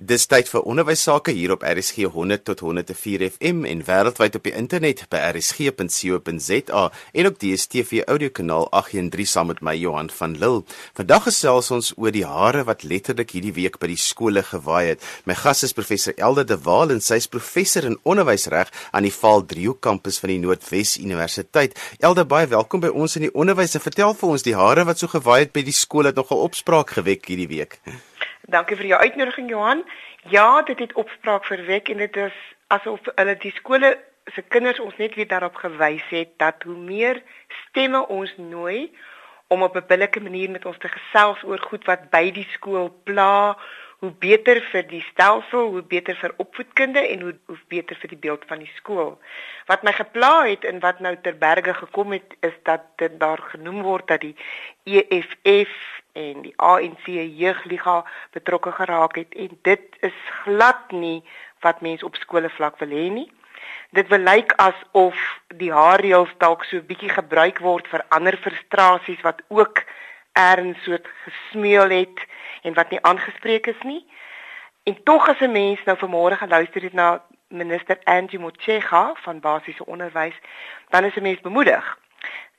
Dis tyd vir onderwys sake hier op RSG 100 tot 104 FM en wêreldwyd op die internet by rsg.co.za en op die DStv audiokanaal 813 saam met my Johan van Lille. Vandag gesels ons oor die hare wat letterlik hierdie week by die skole gewaai het. My gas is professor Elde de Waal en sy is professor in onderwysreg aan die Vaal Driehoek kampus van die Noordwes Universiteit. Elde, baie welkom by ons in die onderwys vertel vir ons die hare wat so gewaai het by die skole het nogal opspraak gewek hierdie week. Dankie vir jou uitnodiging Johan. Ja, dit het opspraak verwek en dit is asof hulle die skole se kinders ons net weer daarop gewys het dat hoe meer stemme ons nooi om op 'n billike manier met ons te gesels oor goed wat by die skool pla, hoe beter vir die stelsel, hoe beter vir opvoedkunde en hoe hoe beter vir die beeld van die skool. Wat my gepla het en wat nou ter berge gekom het is dat dit daar genoem word dat die EFF en die ANC jeugliga betrokke geraak het en dit is glad nie wat mense op skole vlak wil hê nie. Dit wil lyk asof die haarreëls dalk so bietjie gebruik word vir ander frustrasies wat ook erns soort gesmeel het en wat nie aangespreek is nie. En tog as 'n mens nou vanmôre geluister het na minister Angie Motshega van basiese onderwys, dan is 'n mens bemoedig.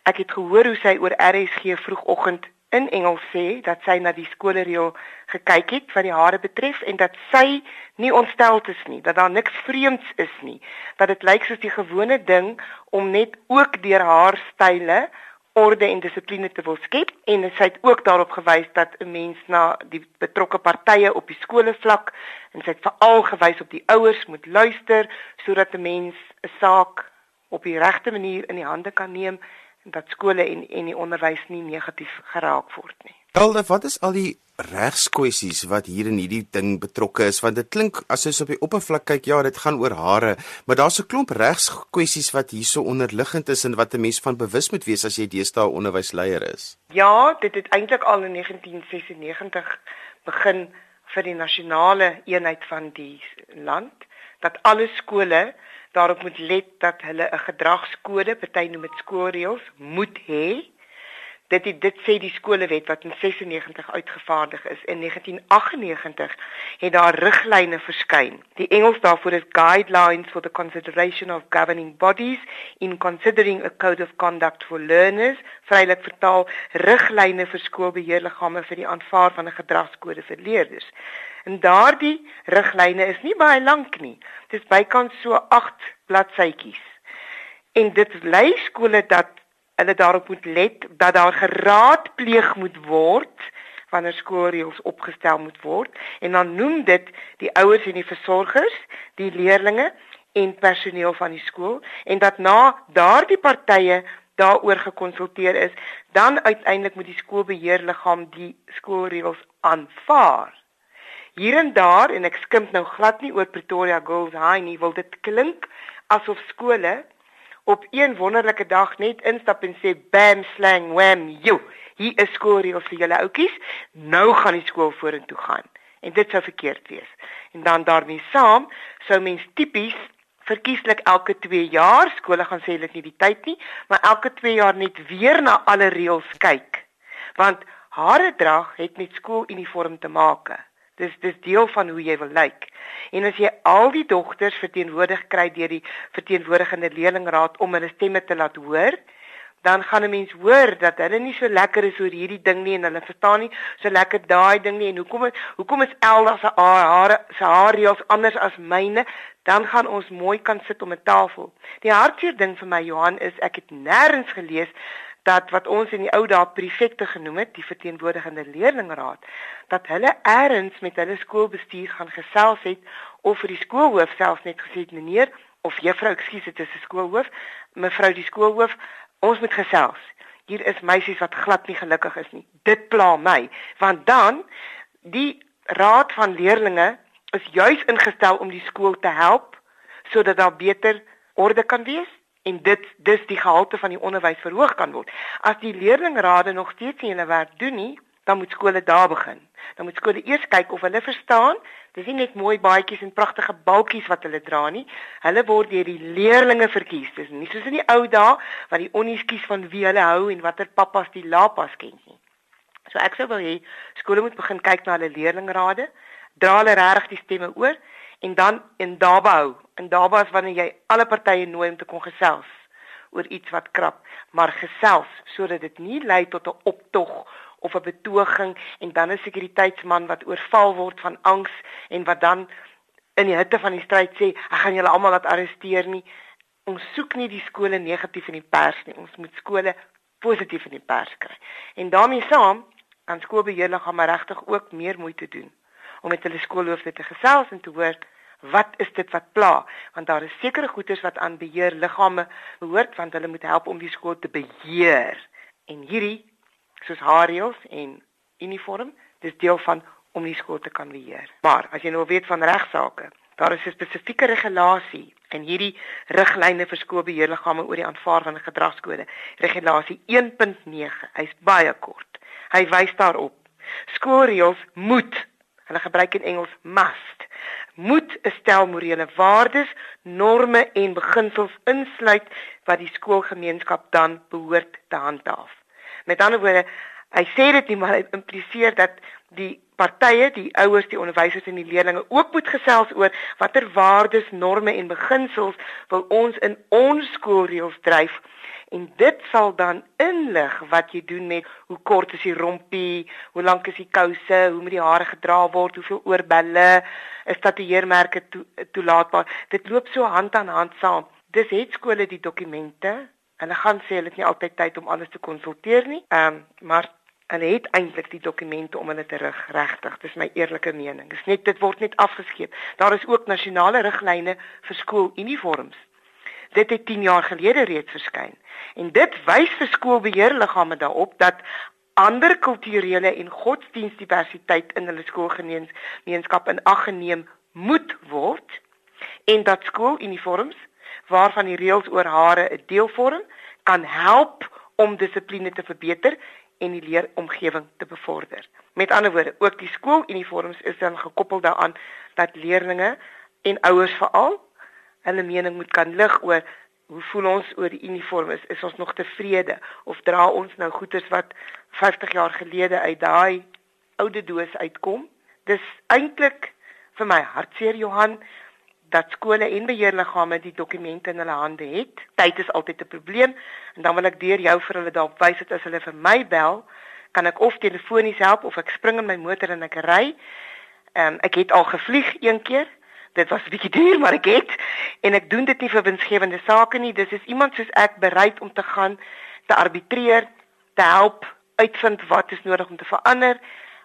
Ek het gehoor hoe sy oor RSG vroegoggend in Engels sê dat sy na die skoolreël gekyk het wat die hare betref en dat sy nie ontstel is nie, dat daar niks vreemds is nie, dat dit lyk soos die gewone ding om net ook deur haar style orde en dissipline te wil skep en sy het ook daarop gewys dat 'n mens na die betrokke partye op die skoolvlak en sy het veral gewys op die ouers moet luister sodat 'n mens 'n saak op die regte manier in die hande kan neem dat skole en en die onderwys nie negatief geraak word nie. Elde, wat is al die regskwessies wat hier in hierdie ding betrokke is? Want dit klink as jy op die oppervlak kyk, ja, dit gaan oor hare, maar daar's 'n klomp regskwessies wat hierso onderliggend is en wat 'n mens van bewus moet wees as jy deesdae onderwysleier is. Ja, dit het eintlik al in 1996 begin vir die nasionale eenheid van die land dat alle skole daarop moet let dat hulle 'n gedragskode, party noem dit skoolreëls, moet hê. Dit het, dit sê die skolewet wat in 96 uitgevaardig is. In 1998 het daar riglyne verskyn. Die Engels daarvoor is Guidelines for the Consideration of Governing Bodies in Considering a Code of Conduct for Learners, vrylik vertaal riglyne vir skoolbeheerliggame vir die aanvaar van 'n gedragskode vir leerders. En daardie riglyne is nie baie lank nie. Dit is bykans so 8 bladsytjies. En dit lei skole dat hulle daarop moet let dat daar geraadpleeg moet word wanneer skoolreëls opgestel moet word en dan noem dit die ouers en die versorgers, die leerders en personeel van die skool en dat na daardie partye daaroor gekonsulteer is, dan uiteindelik moet die skoolbeheerliggaam die skoolreëls aanvaar. Hier en daar en ek skimp nou glad nie oor Pretoria Girls High nie, wil dit klink asof skole op een wonderlike dag net instap en sê bam slang wham you. Hier is skoolreëls vir julle oudjies. Nou gaan die skool vorentoe gaan. En dit sou verkeerd wees. En dan daarmee saam sou mens tipies verkieslik elke 2 jaar skole gaan sê dit nie die tyd nie, maar elke 2 jaar net weer na alle reëls kyk. Want hare drag het met skooluniform te maak. Dis dis deel van hoe jy wil lyk. En as jy al die dogters verteenwoordig kry deur die verteenwoordigende leerlingraad om hulle stemme te laat hoor, dan gaan 'n mens hoor dat hulle nie so lekker is oor hierdie ding nie en hulle verstaan nie so lekker daai ding nie en hoekom het, hoekom is Elda se hare se haarreels anders as myne? Dan gaan ons mooi kan sit om 'n tafel. Die hartseer ding vir my Johan is ek het nêrens gelees dat wat ons in die ou dae prefekte genoem het, die verteenwoordigende leerlingraad, dat hulle eers met hulle skoolbestuur gaan gesels het of vir die skoolhoof selfs net gesê het meneer of juffrou, ekskuus, dit is 'n skoolhoof, mevrou die skoolhoof, ons moet gesels. Hier is meisies wat glad nie gelukkig is nie. Dit pla my, want dan die raad van leerlinge is juis ingestel om die skool te help sodat daar beter orde kan wees en dit dis die gehalte van die onderwys verhoog kan word. As die leerlingrade nog steeds nie hulle werk doen nie, dan moet skole daar begin. Dan moet skole eers kyk of hulle verstaan, dis nie net mooi baadjies en pragtige balkies wat hulle dra nie. Hulle word deur die leerlinge verkies. Dis nie soos in die ou dae wat die onnies kies van wie hulle hou en watter pappas die lapas ken nie. So ek sou wil hê skole moet begin kyk na hulle leerlingrade dra hulle regtig die stemme oor en dan in daarbou. In daarbou is wanneer jy alle partye nooi om te kon gesels oor iets wat krap, maar gesels sodat dit nie lei tot 'n optog of 'n betoging en dan 'n sekuriteitsman wat oorval word van angs en wat dan in die hitte van die stryd sê ek gaan julle almal laat arresteer nie. Ons soek nie die skole negatief in die pers nie. Ons moet skole positief in die pers kry. En daarmee saam kan skoolbeheerliggame regtig ook meer moeite doen om met hulle skoolhoofde te gesels en te hoor wat is dit wat pla? Want daar is sekere goederes wat aan beheer liggame behoort want hulle moet help om die skool te beheer. En hierdie soos haarreëls en uniform dis deel van om die skool te kan beheer. Maar as jy nou weet van regsaake daar is 'n spesifieke regulasie en hierdie riglyne vir skoolbeheerliggame oor die aanvaar van gedragskode. Regulasie 1.9 hy's baie kort. Hy wys daarop skoolreëls moet hulle gebruik in Engels must moet 'n stel morele waardes, norme en beginsels insluit wat die skoolgemeenskap dan behoort te handhaaf. Met ander woorde, hy sê dit nie maar hy impliseer dat die partye, die ouers, die onderwysers en die leerders ook moet gesels oor watter waardes, norme en beginsels wil ons in ons skoolreëls dryf en dit sal dan inlig wat jy doen met hoe kort is die rompie, hoe lank is die kouse, hoe moet die hare gedra word, hoeveel oorbelle, is tatoeëermerke to, toelaatbaar. Dit loop so hand aan hand saam. Dis het skole die dokumente. Hulle gaan sê hulle het nie altyd tyd om alles te konsulteer nie. Ehm um, maar hulle het eintlik die dokumente om hulle te rig regtig. Dis my eerlike mening. Dis net dit word net afgeskeep. Daar is ook nasionale riglyne vir skooluniforms. Dit het 10 jaar gelede reeds verskyn. En dit wys vir skoolbeheerliggame daarop dat ander kulturele en godsdienstdiversiteit in hulle skoolgemeenskap in ag geneem moet word en dat skooluniforms waarvan die reëls oor hare 'n deel vorm kan help om dissipline te verbeter en die leeromgewing te bevorder. Met ander woorde, ook die skooluniforms is dan gekoppel daaraan dat leerders en ouers veral hulle mening moet kan lig oor hoe voel ons oor die uniform is is ons nog tevrede of dra ons nou goeders wat 50 jaar gelede uit daai oude doos uitkom dis eintlik vir my hartseer Johan dat skole en beheerliggame die dokumente in hulle hande het. Tyd is altyd 'n probleem en dan wil ek deur jou vir hulle daarop wys dat as hulle vir my bel kan ek of telefonies help of ek spring in my motor en ek ry. Um, ek het al gevlieg een keer. Dit was 'n bietjie duur maar ek het. En ek doen dit nie vir winsgewende sake nie. Dis is iemand soos ek bereid om te gaan te arbitreer te help uitvind wat is nodig om te verander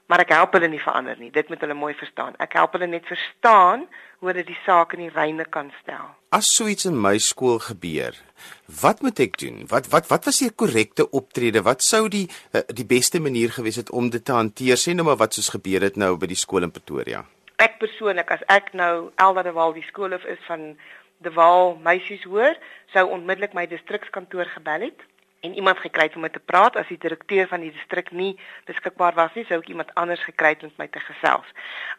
maar ek help hulle nie verander nie. Dit moet hulle mooi verstaan. Ek help hulle net verstaan hoe hulle die saak in die reine kan stel. As so iets in my skool gebeur wat moet ek doen? Wat wat wat was die korrekte optrede? Wat sou die eh, die beste manier gewees het om dit te hanteer? Sê nou maar wat soos gebeur het nou by die skool in Pretoria. Ek persoonlik as ek nou Elda de Wal die skoolhoof is van de Wal meisies hoor, sou onmiddellik my distrikskantoor gebel het en iemand gekry het om met te praat as die direkteur van die distrik nie beskikbaar was nie, sou ek iemand anders gekry het om met my te gesels.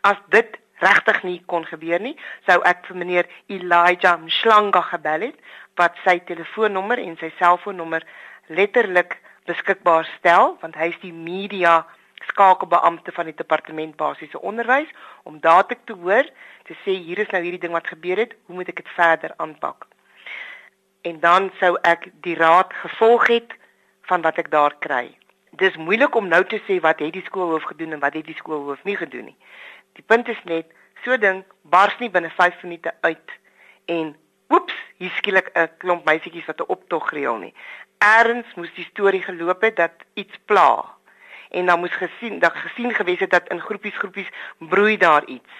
As dit regtig nie kon gebeur nie, sou ek vir meneer Elijah Mshlanga gebel het wat sy telefoonnommer en sy selfoonnommer letterlik beskikbaar stel want hy is die media skakelbeampte van die departement basiese onderwys om dadelik te hoor te sê hier is nou hierdie ding wat gebeur het, hoe moet ek dit verder aanpak? En dan sou ek die raad gevolg het van wat ek daar kry. Dis moeilik om nou te sê wat het die skoolhoof gedoen en wat het die skoolhoof nie gedoen nie. Die punt is net so ding bars nie binne 5 minute uit en oeps, hier skielik 'n klomp meisietjies wat 'n optog reël nie. Erns moes die storie geloop het dat iets pla en dan moes gesien dat gesien gewees het dat in groepies groepies broei daar iets.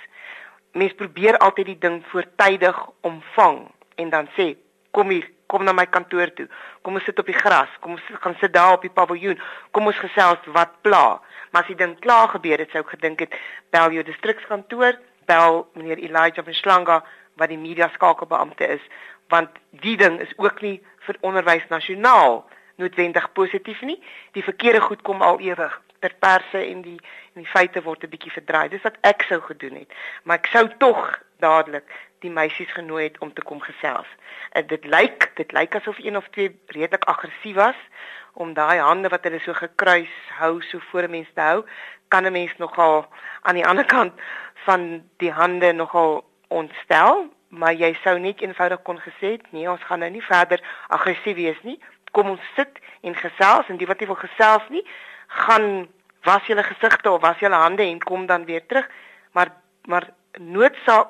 Mens probeer altyd die ding voortydig omvang en dan sê kom hier, kom na my kantoor toe. Kom ons sit op die gras, kom ons gaan sit daar op die paviljoen. Kom ons gesels wat pla. Maar as die ding klaar gebeur het, sou ek gedink het bel jou distrikskantoor, bel meneer Elijah van Slanga wat die media skakelbeampte is, want die ding is ook nie vir onderwys nasionaal noodwendig positief nie. Die verkeerde goed kom al ewig ter perse en die en die feite word 'n bietjie verdraai. Dis wat ek sou gedoen het. Maar ek sou tog dadelik die meisies genooi het om te kom gesels. En dit lyk, dit lyk asof een of twee redelik aggressief was om daai hande wat hulle so gekruis hou so voor 'n mens te hou, kan 'n mens nogal aan die ander kant van die hande nogal ontstel, maar jy sou net eenvoudig kon gesê het, nee, ons gaan nou nie verder aggressief wees nie. Kom ons sit en gesels en die wat nie wil gesels nie, gaan was julle gesigte of was julle hande en kom dan weer terug. Maar maar noodsaak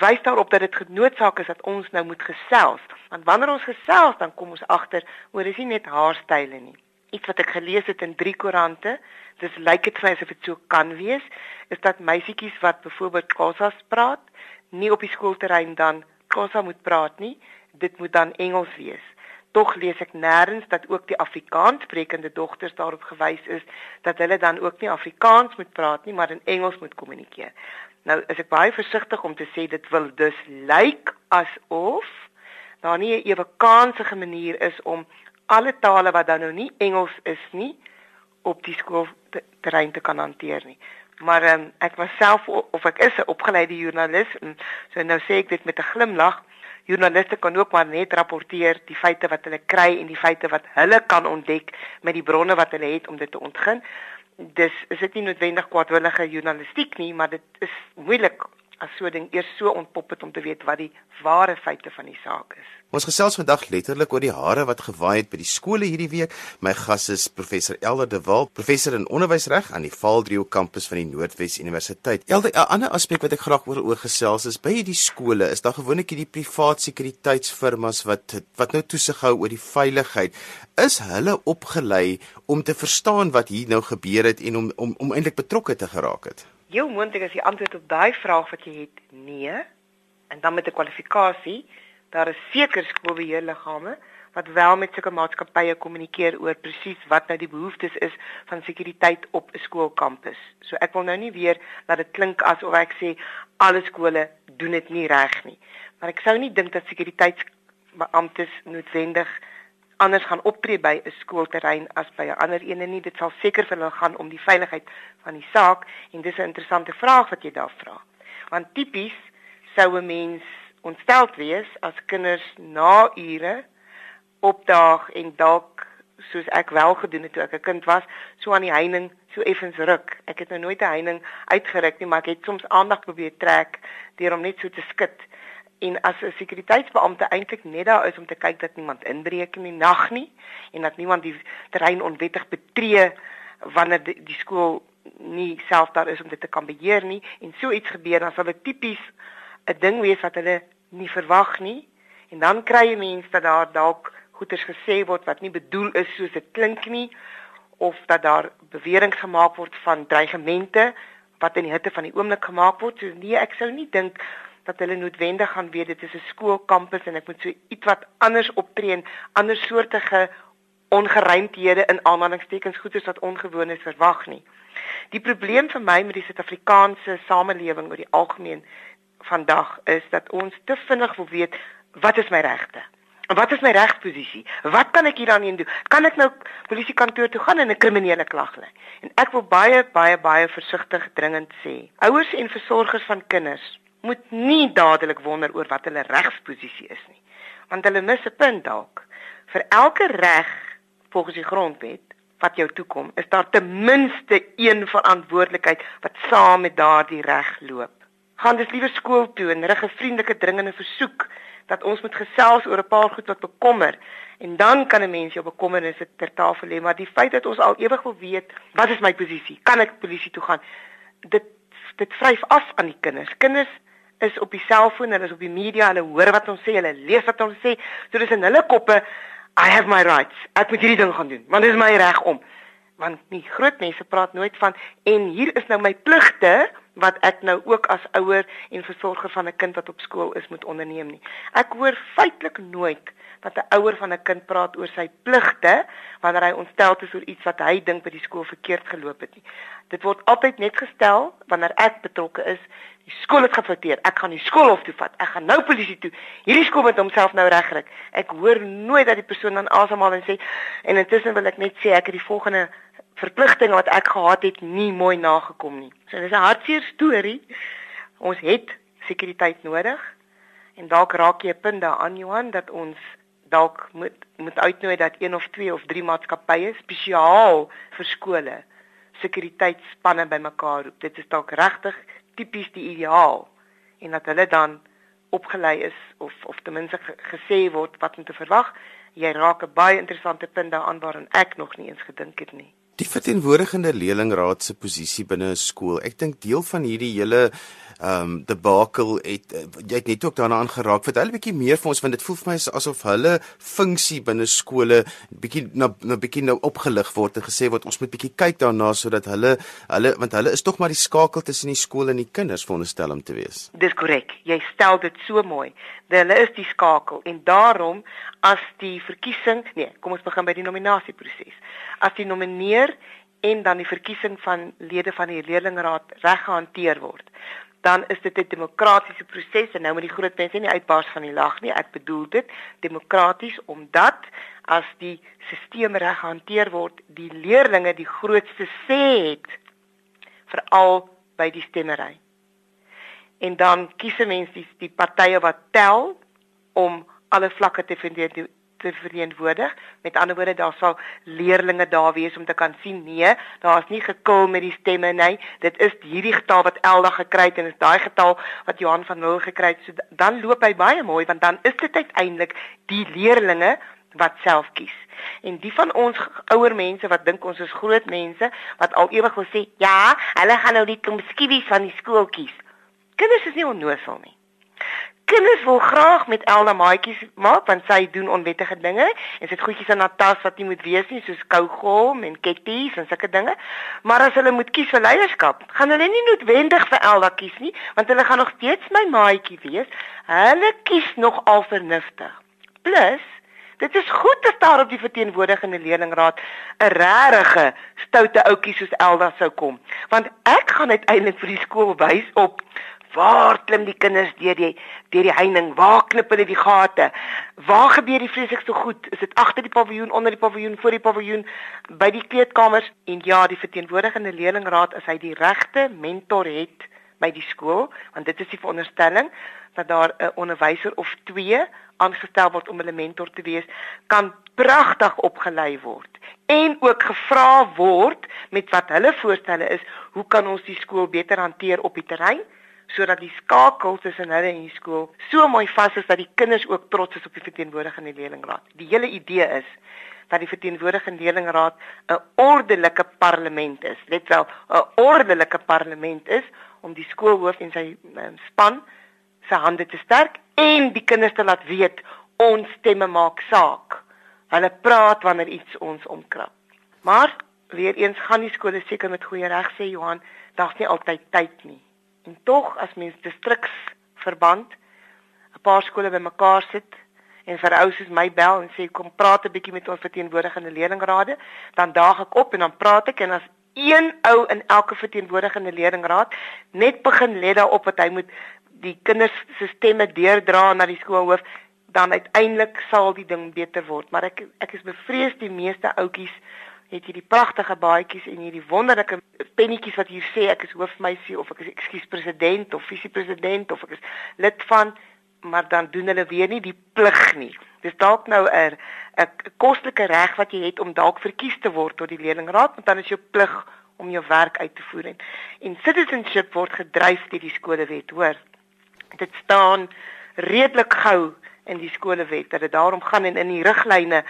wys daarop dat dit genoodsaak is dat ons nou moet gesels. Want wanneer ons gesels, dan kom ons agter oor dis nie net haarstyle nie. Iets wat ek gelees het in drie koerante, dis lyk dit vir asof dit so kan wees, is dat meisietjies wat byvoorbeeld Xhosa praat, nie op die skoolterrein dan Xhosa moet praat nie, dit moet dan Engels wees. Tog lees ek nêrens dat ook die Afrikaanssprekende dogters daarop gewys is dat hulle dan ook nie Afrikaans moet praat nie, maar in Engels moet kommunikeer. Nou is ek baie versigtig om te sê dit wil dus lyk asof daar nie 'n ewe kansige manier is om alle tale wat dan nou nie Engels is nie op die skoolterrein te kan hanteer nie. Maar um, ek was self of ek is 'n opgeleide joernalis en so nou sê ek dit met 'n glimlag. Joernaliste kan ook maar net rapporteer die feite wat hulle kry en die feite wat hulle kan ontdek met die bronne wat hulle het om dit te ontgin dis is dit nie noodwendig kwaadwillige journalistiek nie, maar dit is moeilik as so 'n ding eers so ontpop het om te weet wat die ware feite van die saak is. Ons gesels vandag letterlik oor die hare wat gewaai het by die skole hierdie week. My gas is professor Elder de Walt, professor in onderwysreg aan die Valdrio kampus van die Noordwes Universiteit. Elder, 'n ander aspek wat ek graag oor oor gesels is by die skole is daar gewoonlik hierdie privaat sekuriteitsfirmas wat wat nou toesig hou oor die veiligheid. Is hulle opgelei om te verstaan wat hier nou gebeur het en om om om eintlik betrokke te geraak het? Heel moontlik as die antwoord op daai vraag wat jy het nee en dan met 'n kwalifikasie daar is seker skoolbeheerliggame wat wel met sulke maatskappye kommunikeer oor presies wat nou die behoeftes is van sekuriteit op 'n skoolkampus. So ek wil nou nie weer dat dit klink asof ek sê alle skole doen dit nie reg nie. Maar ek sou nie dink dat sekuriteitsbeamptes noodwendig anders gaan optree by 'n skoolterrein as by 'n ander ene nie. Dit sal seker vir hulle gaan om die veiligheid van die saak en dis 'n interessante vraag wat jy daar vra. Want tipies sou 'n mens ontsteld wees as kinders na ure opdaag en dalk soos ek wel gedoen het toe ek 'n kind was, so aan die heining so effens ruk. Ek het nou nooit 'n heining uitgeruk nie, maar ek het soms aandag probeer trek deur om net so te skud en as 'n sekuriteitsbeampte eintlik net daar is om te kyk dat niemand inbreek in die nag nie en dat niemand die terrein onwettig betree wanneer die, die skool nie self daar is om dit te kan beheer nie en so iets gebeur dan sal dit tipies 'n ding wees wat hulle nie verwag nie en dan kry jy mense dat daar dalk goeters gesê word wat nie bedoel is soos dit klink nie of dat daar bewering gemaak word van dreigemente wat in die hitte van die oomblik gemaak word so nee ek sou nie dink dat hulle noodwendig gaan weet dit is 'n skoolkampus en ek moet so ietwat anders optree en ander soortige ongeruimthede in aanhalingstekens goeders wat ongewoon is verwag nie. Die probleem vir my met die Suid-Afrikaanse samelewing oor die algemeen vandag is dat ons te vinnig wil weet wat is my regte? Wat is my regsposisie? Wat kan ek hieraan doen? Kan ek nou polisiekantoor toe gaan en 'n kriminele klag lê? En ek wil baie baie baie versigtig dringend sê, ouers en versorgers van kinders moet nie dadelik wonder oor wat hulle regsposisie is nie. Want hulle mis 'n punt dalk. Vir elke reg volgens die grondwet wat jou toekom, is daar ten minste een verantwoordelikheid wat saam met daardie reg loop. Gaan dus liewer skool toe en rig 'n vriendelike dringende versoek dat ons moet gesels oor 'n paar goed wat bekommer en dan kan 'n mens jou bekommernisse ter tafel lê, maar die feit dat ons al ewig wil weet, wat is my posisie? Kan ek polisie toe gaan? Dit dit vryf af aan die kinders. Kinders is op die selfoon, hulle is op die media, hulle hoor wat ons sê, hulle lees wat ons sê. So dis in hulle koppe, I have my rights. Ek moet hierdie ding gaan doen, want dit is my reg om. Want nie groot mense praat nooit van en hier is nou my pligte wat ek nou ook as ouer en versorger van 'n kind wat op skool is moet onderneem nie. Ek hoor feitelik nooit dat 'n ouer van 'n kind praat oor sy pligte wanneer hy ontstel is oor iets wat hy dink by die skool verkeerd geloop het nie. Dit word altyd net gestel wanneer ek betrokke is Die skool het gefouteer. Ek gaan die skool hof toe vat. Ek gaan nou polisie toe. Hierdie skool moet homself nou regkry. Ek hoor nooit dat die persoon dan asemhaal en sê en intussen wil ek net sê ek het die volgende verpligting wat ek gehad het nie mooi nagekom nie. So dis 'n hartseer storie. Ons het sekuriteit nodig en dalk raak jy 'n punt daaraan Johan dat ons dalk moet moet uitnooi dat een of twee of drie maatskappye spesiaal vir skole sekuriteitsspanne bymekaar roep. Dit is dalk regtig tipies die ideaal en dat hulle dan opgelei is of of ten minste gesê word wat om te verwag. Jy raak 'n baie interessante punt daaraan waarin ek nog nie eens gedink het nie. Die verteenwoordigende leerlingraad se posisie binne 'n skool. Ek dink deel van hierdie hele ehm um, debakel het uh, jy het net ook daarna aangeraak. Vertel 'n bietjie meer vir ons want dit voel vir my asof hulle funksie binne skole bietjie na na bietjie nou opgelig word en gesê word ons moet bietjie kyk daarna sodat hulle hulle want hulle is tog maar die skakel tussen die skool en die kinders veronderstel om te wees. Dis korrek. Jy stel dit so mooi. Hulle is die skakel en daarom as die verkiesing, nee, kom ons begin by die nominasieproses. As die nomineer en dan die verkiesing van lede van die leerlingraad reg gehanteer word dan is dit 'n demokratiese proses en nou met die groot mense nie uitbars van die lag nie. Ek bedoel dit demokraties omdat as die stelsel reg gehanteer word, die leerdlinge die grootste sê het veral by die stemmery. En dan kies mense die, die partye wat tel om alle vlakke te verdienen te verantwoordig. Met ander woorde, daar sal leerlinge daar wees om te kan sien nee, daar's nie gekil met die stemme nie. Dit is hierdie getal wat Elda gekry het en is daai getal wat Johan van Nul gekry het. So dan loop hy baie mooi want dan is dit uiteindelik die leerlinge wat self kies. En die van ons ouer mense wat dink ons is groot mense wat al ewig wil sê, ja, hulle gaan nou die komskiewies van die skool kies. Kinders is nie onnoosel nie kinders wil graag met Elna maatjies maak want sy doen onwettige dinge en sy het goedjies in haar tas wat nie moet wees nie soos kougom en ketties en sulke dinge. Maar as hulle moet kies vir leierskap, gaan hulle nie noodwendig vir Elna kies nie want hulle gaan nog steeds my maatjie wees. Hulle kies nog al vernuftig. Plus Dit is goed dat daar op die verteenwoordigende leerlingraad 'n regte stoute ouetjie soos Elda sou kom, want ek gaan uiteindelik vir die skool wys op Waar klim die kinders deur die deur die heining? Waar knip hulle die gate? Waar gebeur die vreeslikste goed? Is dit agter die paviljoen, onder die paviljoen, voor die paviljoen, by die kleedkamers? En ja, die verteenwoordigende leerlingraad as hy die regte mentor het by die skool, want dit is die veronderstelling dat daar 'n onderwyser of twee aangestel word om hulle mentor te wees, kan pragtig opgelei word en ook gevra word met wat hulle voorstelle is, hoe kan ons die skool beter hanteer op die terrein? Sodat die skakel tussen hulle en die skool so mooi vas is dat die kinders ook trots is op die verteenwoordigende leerlingraad. Die hele idee is dat die verteenwoordigende leerlingraad 'n ordelike parlement is. Let wel, 'n ordelike parlement is om die skoolhoof en sy um, span se hande te sterk en die kinders te laat weet ons stemme maak saak. Hulle praat wanneer iets ons omkrap. Maar weer eens gaan die skole seker met goeie reg sê Johan, daar's nie altyd tyd nie. En tog as mens distriksverband 'n paar skole bymekaar sit en vir ou soos my bel en sê kom praat 'n bietjie met ons verteenwoordigende leerlingrade, dan daag ek op en dan praat ek en as een ou in elke verteenwoordigende leerlingraad net begin let daarop wat hy moet die kinders se stemme deurdra na die skoolhoof, dan uiteindelik sal die ding beter word. Maar ek ek is bevrees die meeste ouetjies het hierdie pragtige baadjies en hierdie wonderlike pennetjies wat hier sê ek is hoofmeisie of ek is ekskuus president of visiepresident of ek is lid van maar dan doen hulle weer nie die plig nie. Dis dalk nou 'n 'n kostelike reg wat jy het om dalk verkies te word tot die leerlingraad, want dan is jou plig om jou werk uit te voer en en citizenship word gedryf deur die skolewet, hoor. Dit staan redelik gou in die skolewet dat dit daarom gaan en in die riglyne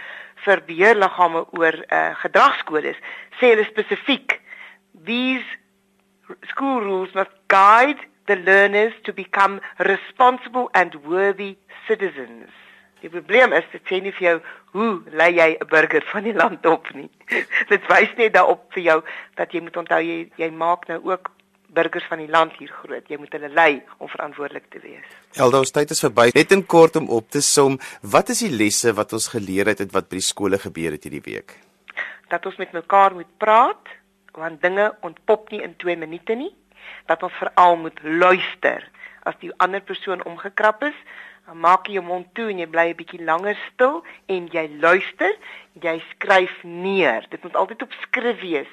vir beheerliggame oor uh, gedragskodes sê hulle spesifiek these school rules must guide the learners to become responsible and worthy citizens. Die probleem is dit sê nie vir jou hoe lei jy 'n burger van die land op nie. dit wys net daarop vir jou dat jy moet onthou jy jy maak nou ook burgers van die land hier groot. Jy moet hulle lei om verantwoordelik te wees. Elda, ons tyd is verby. Net in kort om op te som, wat is die lesse wat ons geleer het uit wat by die skole gebeur het hierdie week? Dat ons met mekaar moet praat, want dinge ontpop nie in 2 minute nie. Dat ons veral moet luister. As die ander persoon omgekrap is, dan maak jy jou mond toe en jy bly 'n bietjie langer stil en jy luister, jy skryf neer. Dit moet altyd op skrif wees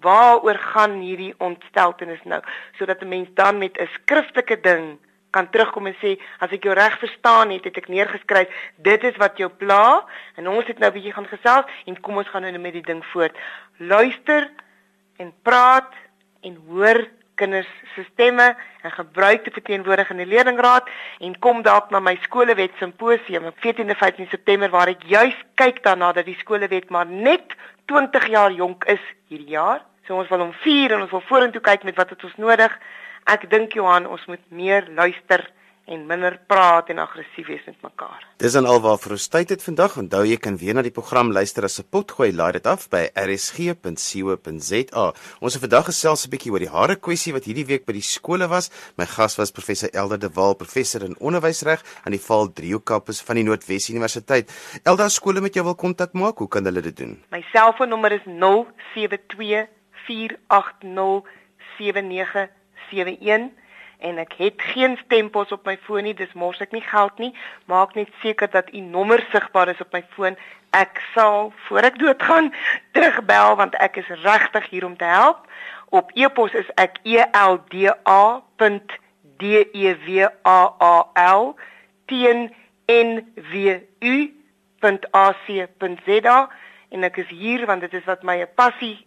waaroor gaan hierdie ontsteltenis nou sodat 'n mens dan met 'n skriftelike ding kan terugkom en sê as ek jou reg verstaan het, het ek neergeskryf dit is wat jou pla en ons het nou 'n bietjie gaan gesels en kom ons gaan nou met die ding voort. Luister en praat en hoor kinders se stemme en gebruik te verteenwoordig in die leerlingraad en kom dalk na my skolewet simposium op 14de 15 September waar ek juis kyk daarna dat die skolewet maar net 20 jaar jonk is hierdie jaar. So ons wil hom vier en ons wil vorentoe kyk met wat het ons nodig. Ek dink Johan, ons moet meer luister en minder praat en aggressief wees met mekaar. Dis dan alwaar vir ons tyd het vandag. Onthou jy kan weer na die program luister as 'n potgooi. Laai dit af by rsg.co.za. Ons het vandag gesels 'n bietjie oor die hare kwessie wat hierdie week by die skole was. My gas was professor Elder de Waal, professor in onderwysreg aan die Vaal Driehoek kampus van die Noordwes Universiteit. Elder skole met jou wil kontak maak, hoe kan hulle dit doen? My selfoonnommer is 072 480 7971 en ek het geen stempels op my foon nie, dis mors ek nie geld nie. Maak net seker dat u nommer sigbaar is op my foon. Ek sal voor ek doodgaan terugbel want ek is regtig hier om te help. Op e-pos is ek elda.dewal tnwu.ac.za en ek is hier want dit is wat my 'n passie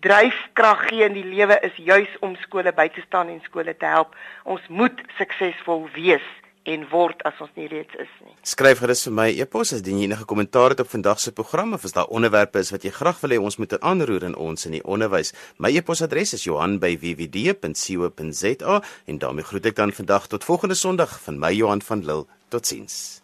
dryfkrag gee in die lewe is juis om skole by te staan en skole te help. Ons moet suksesvol wees en word as ons nie reeds is nie. Skryf gerus vir my e-pos as jy enige kommentaar het op vandag se program of as daar onderwerpe is wat jy graag wil hê ons moet aanroer in ons in die onderwys. My e-posadres is Johan@wwd.co.za en daarmee groet ek dan vandag tot volgende Sondag van my Johan van Lille. Totsiens.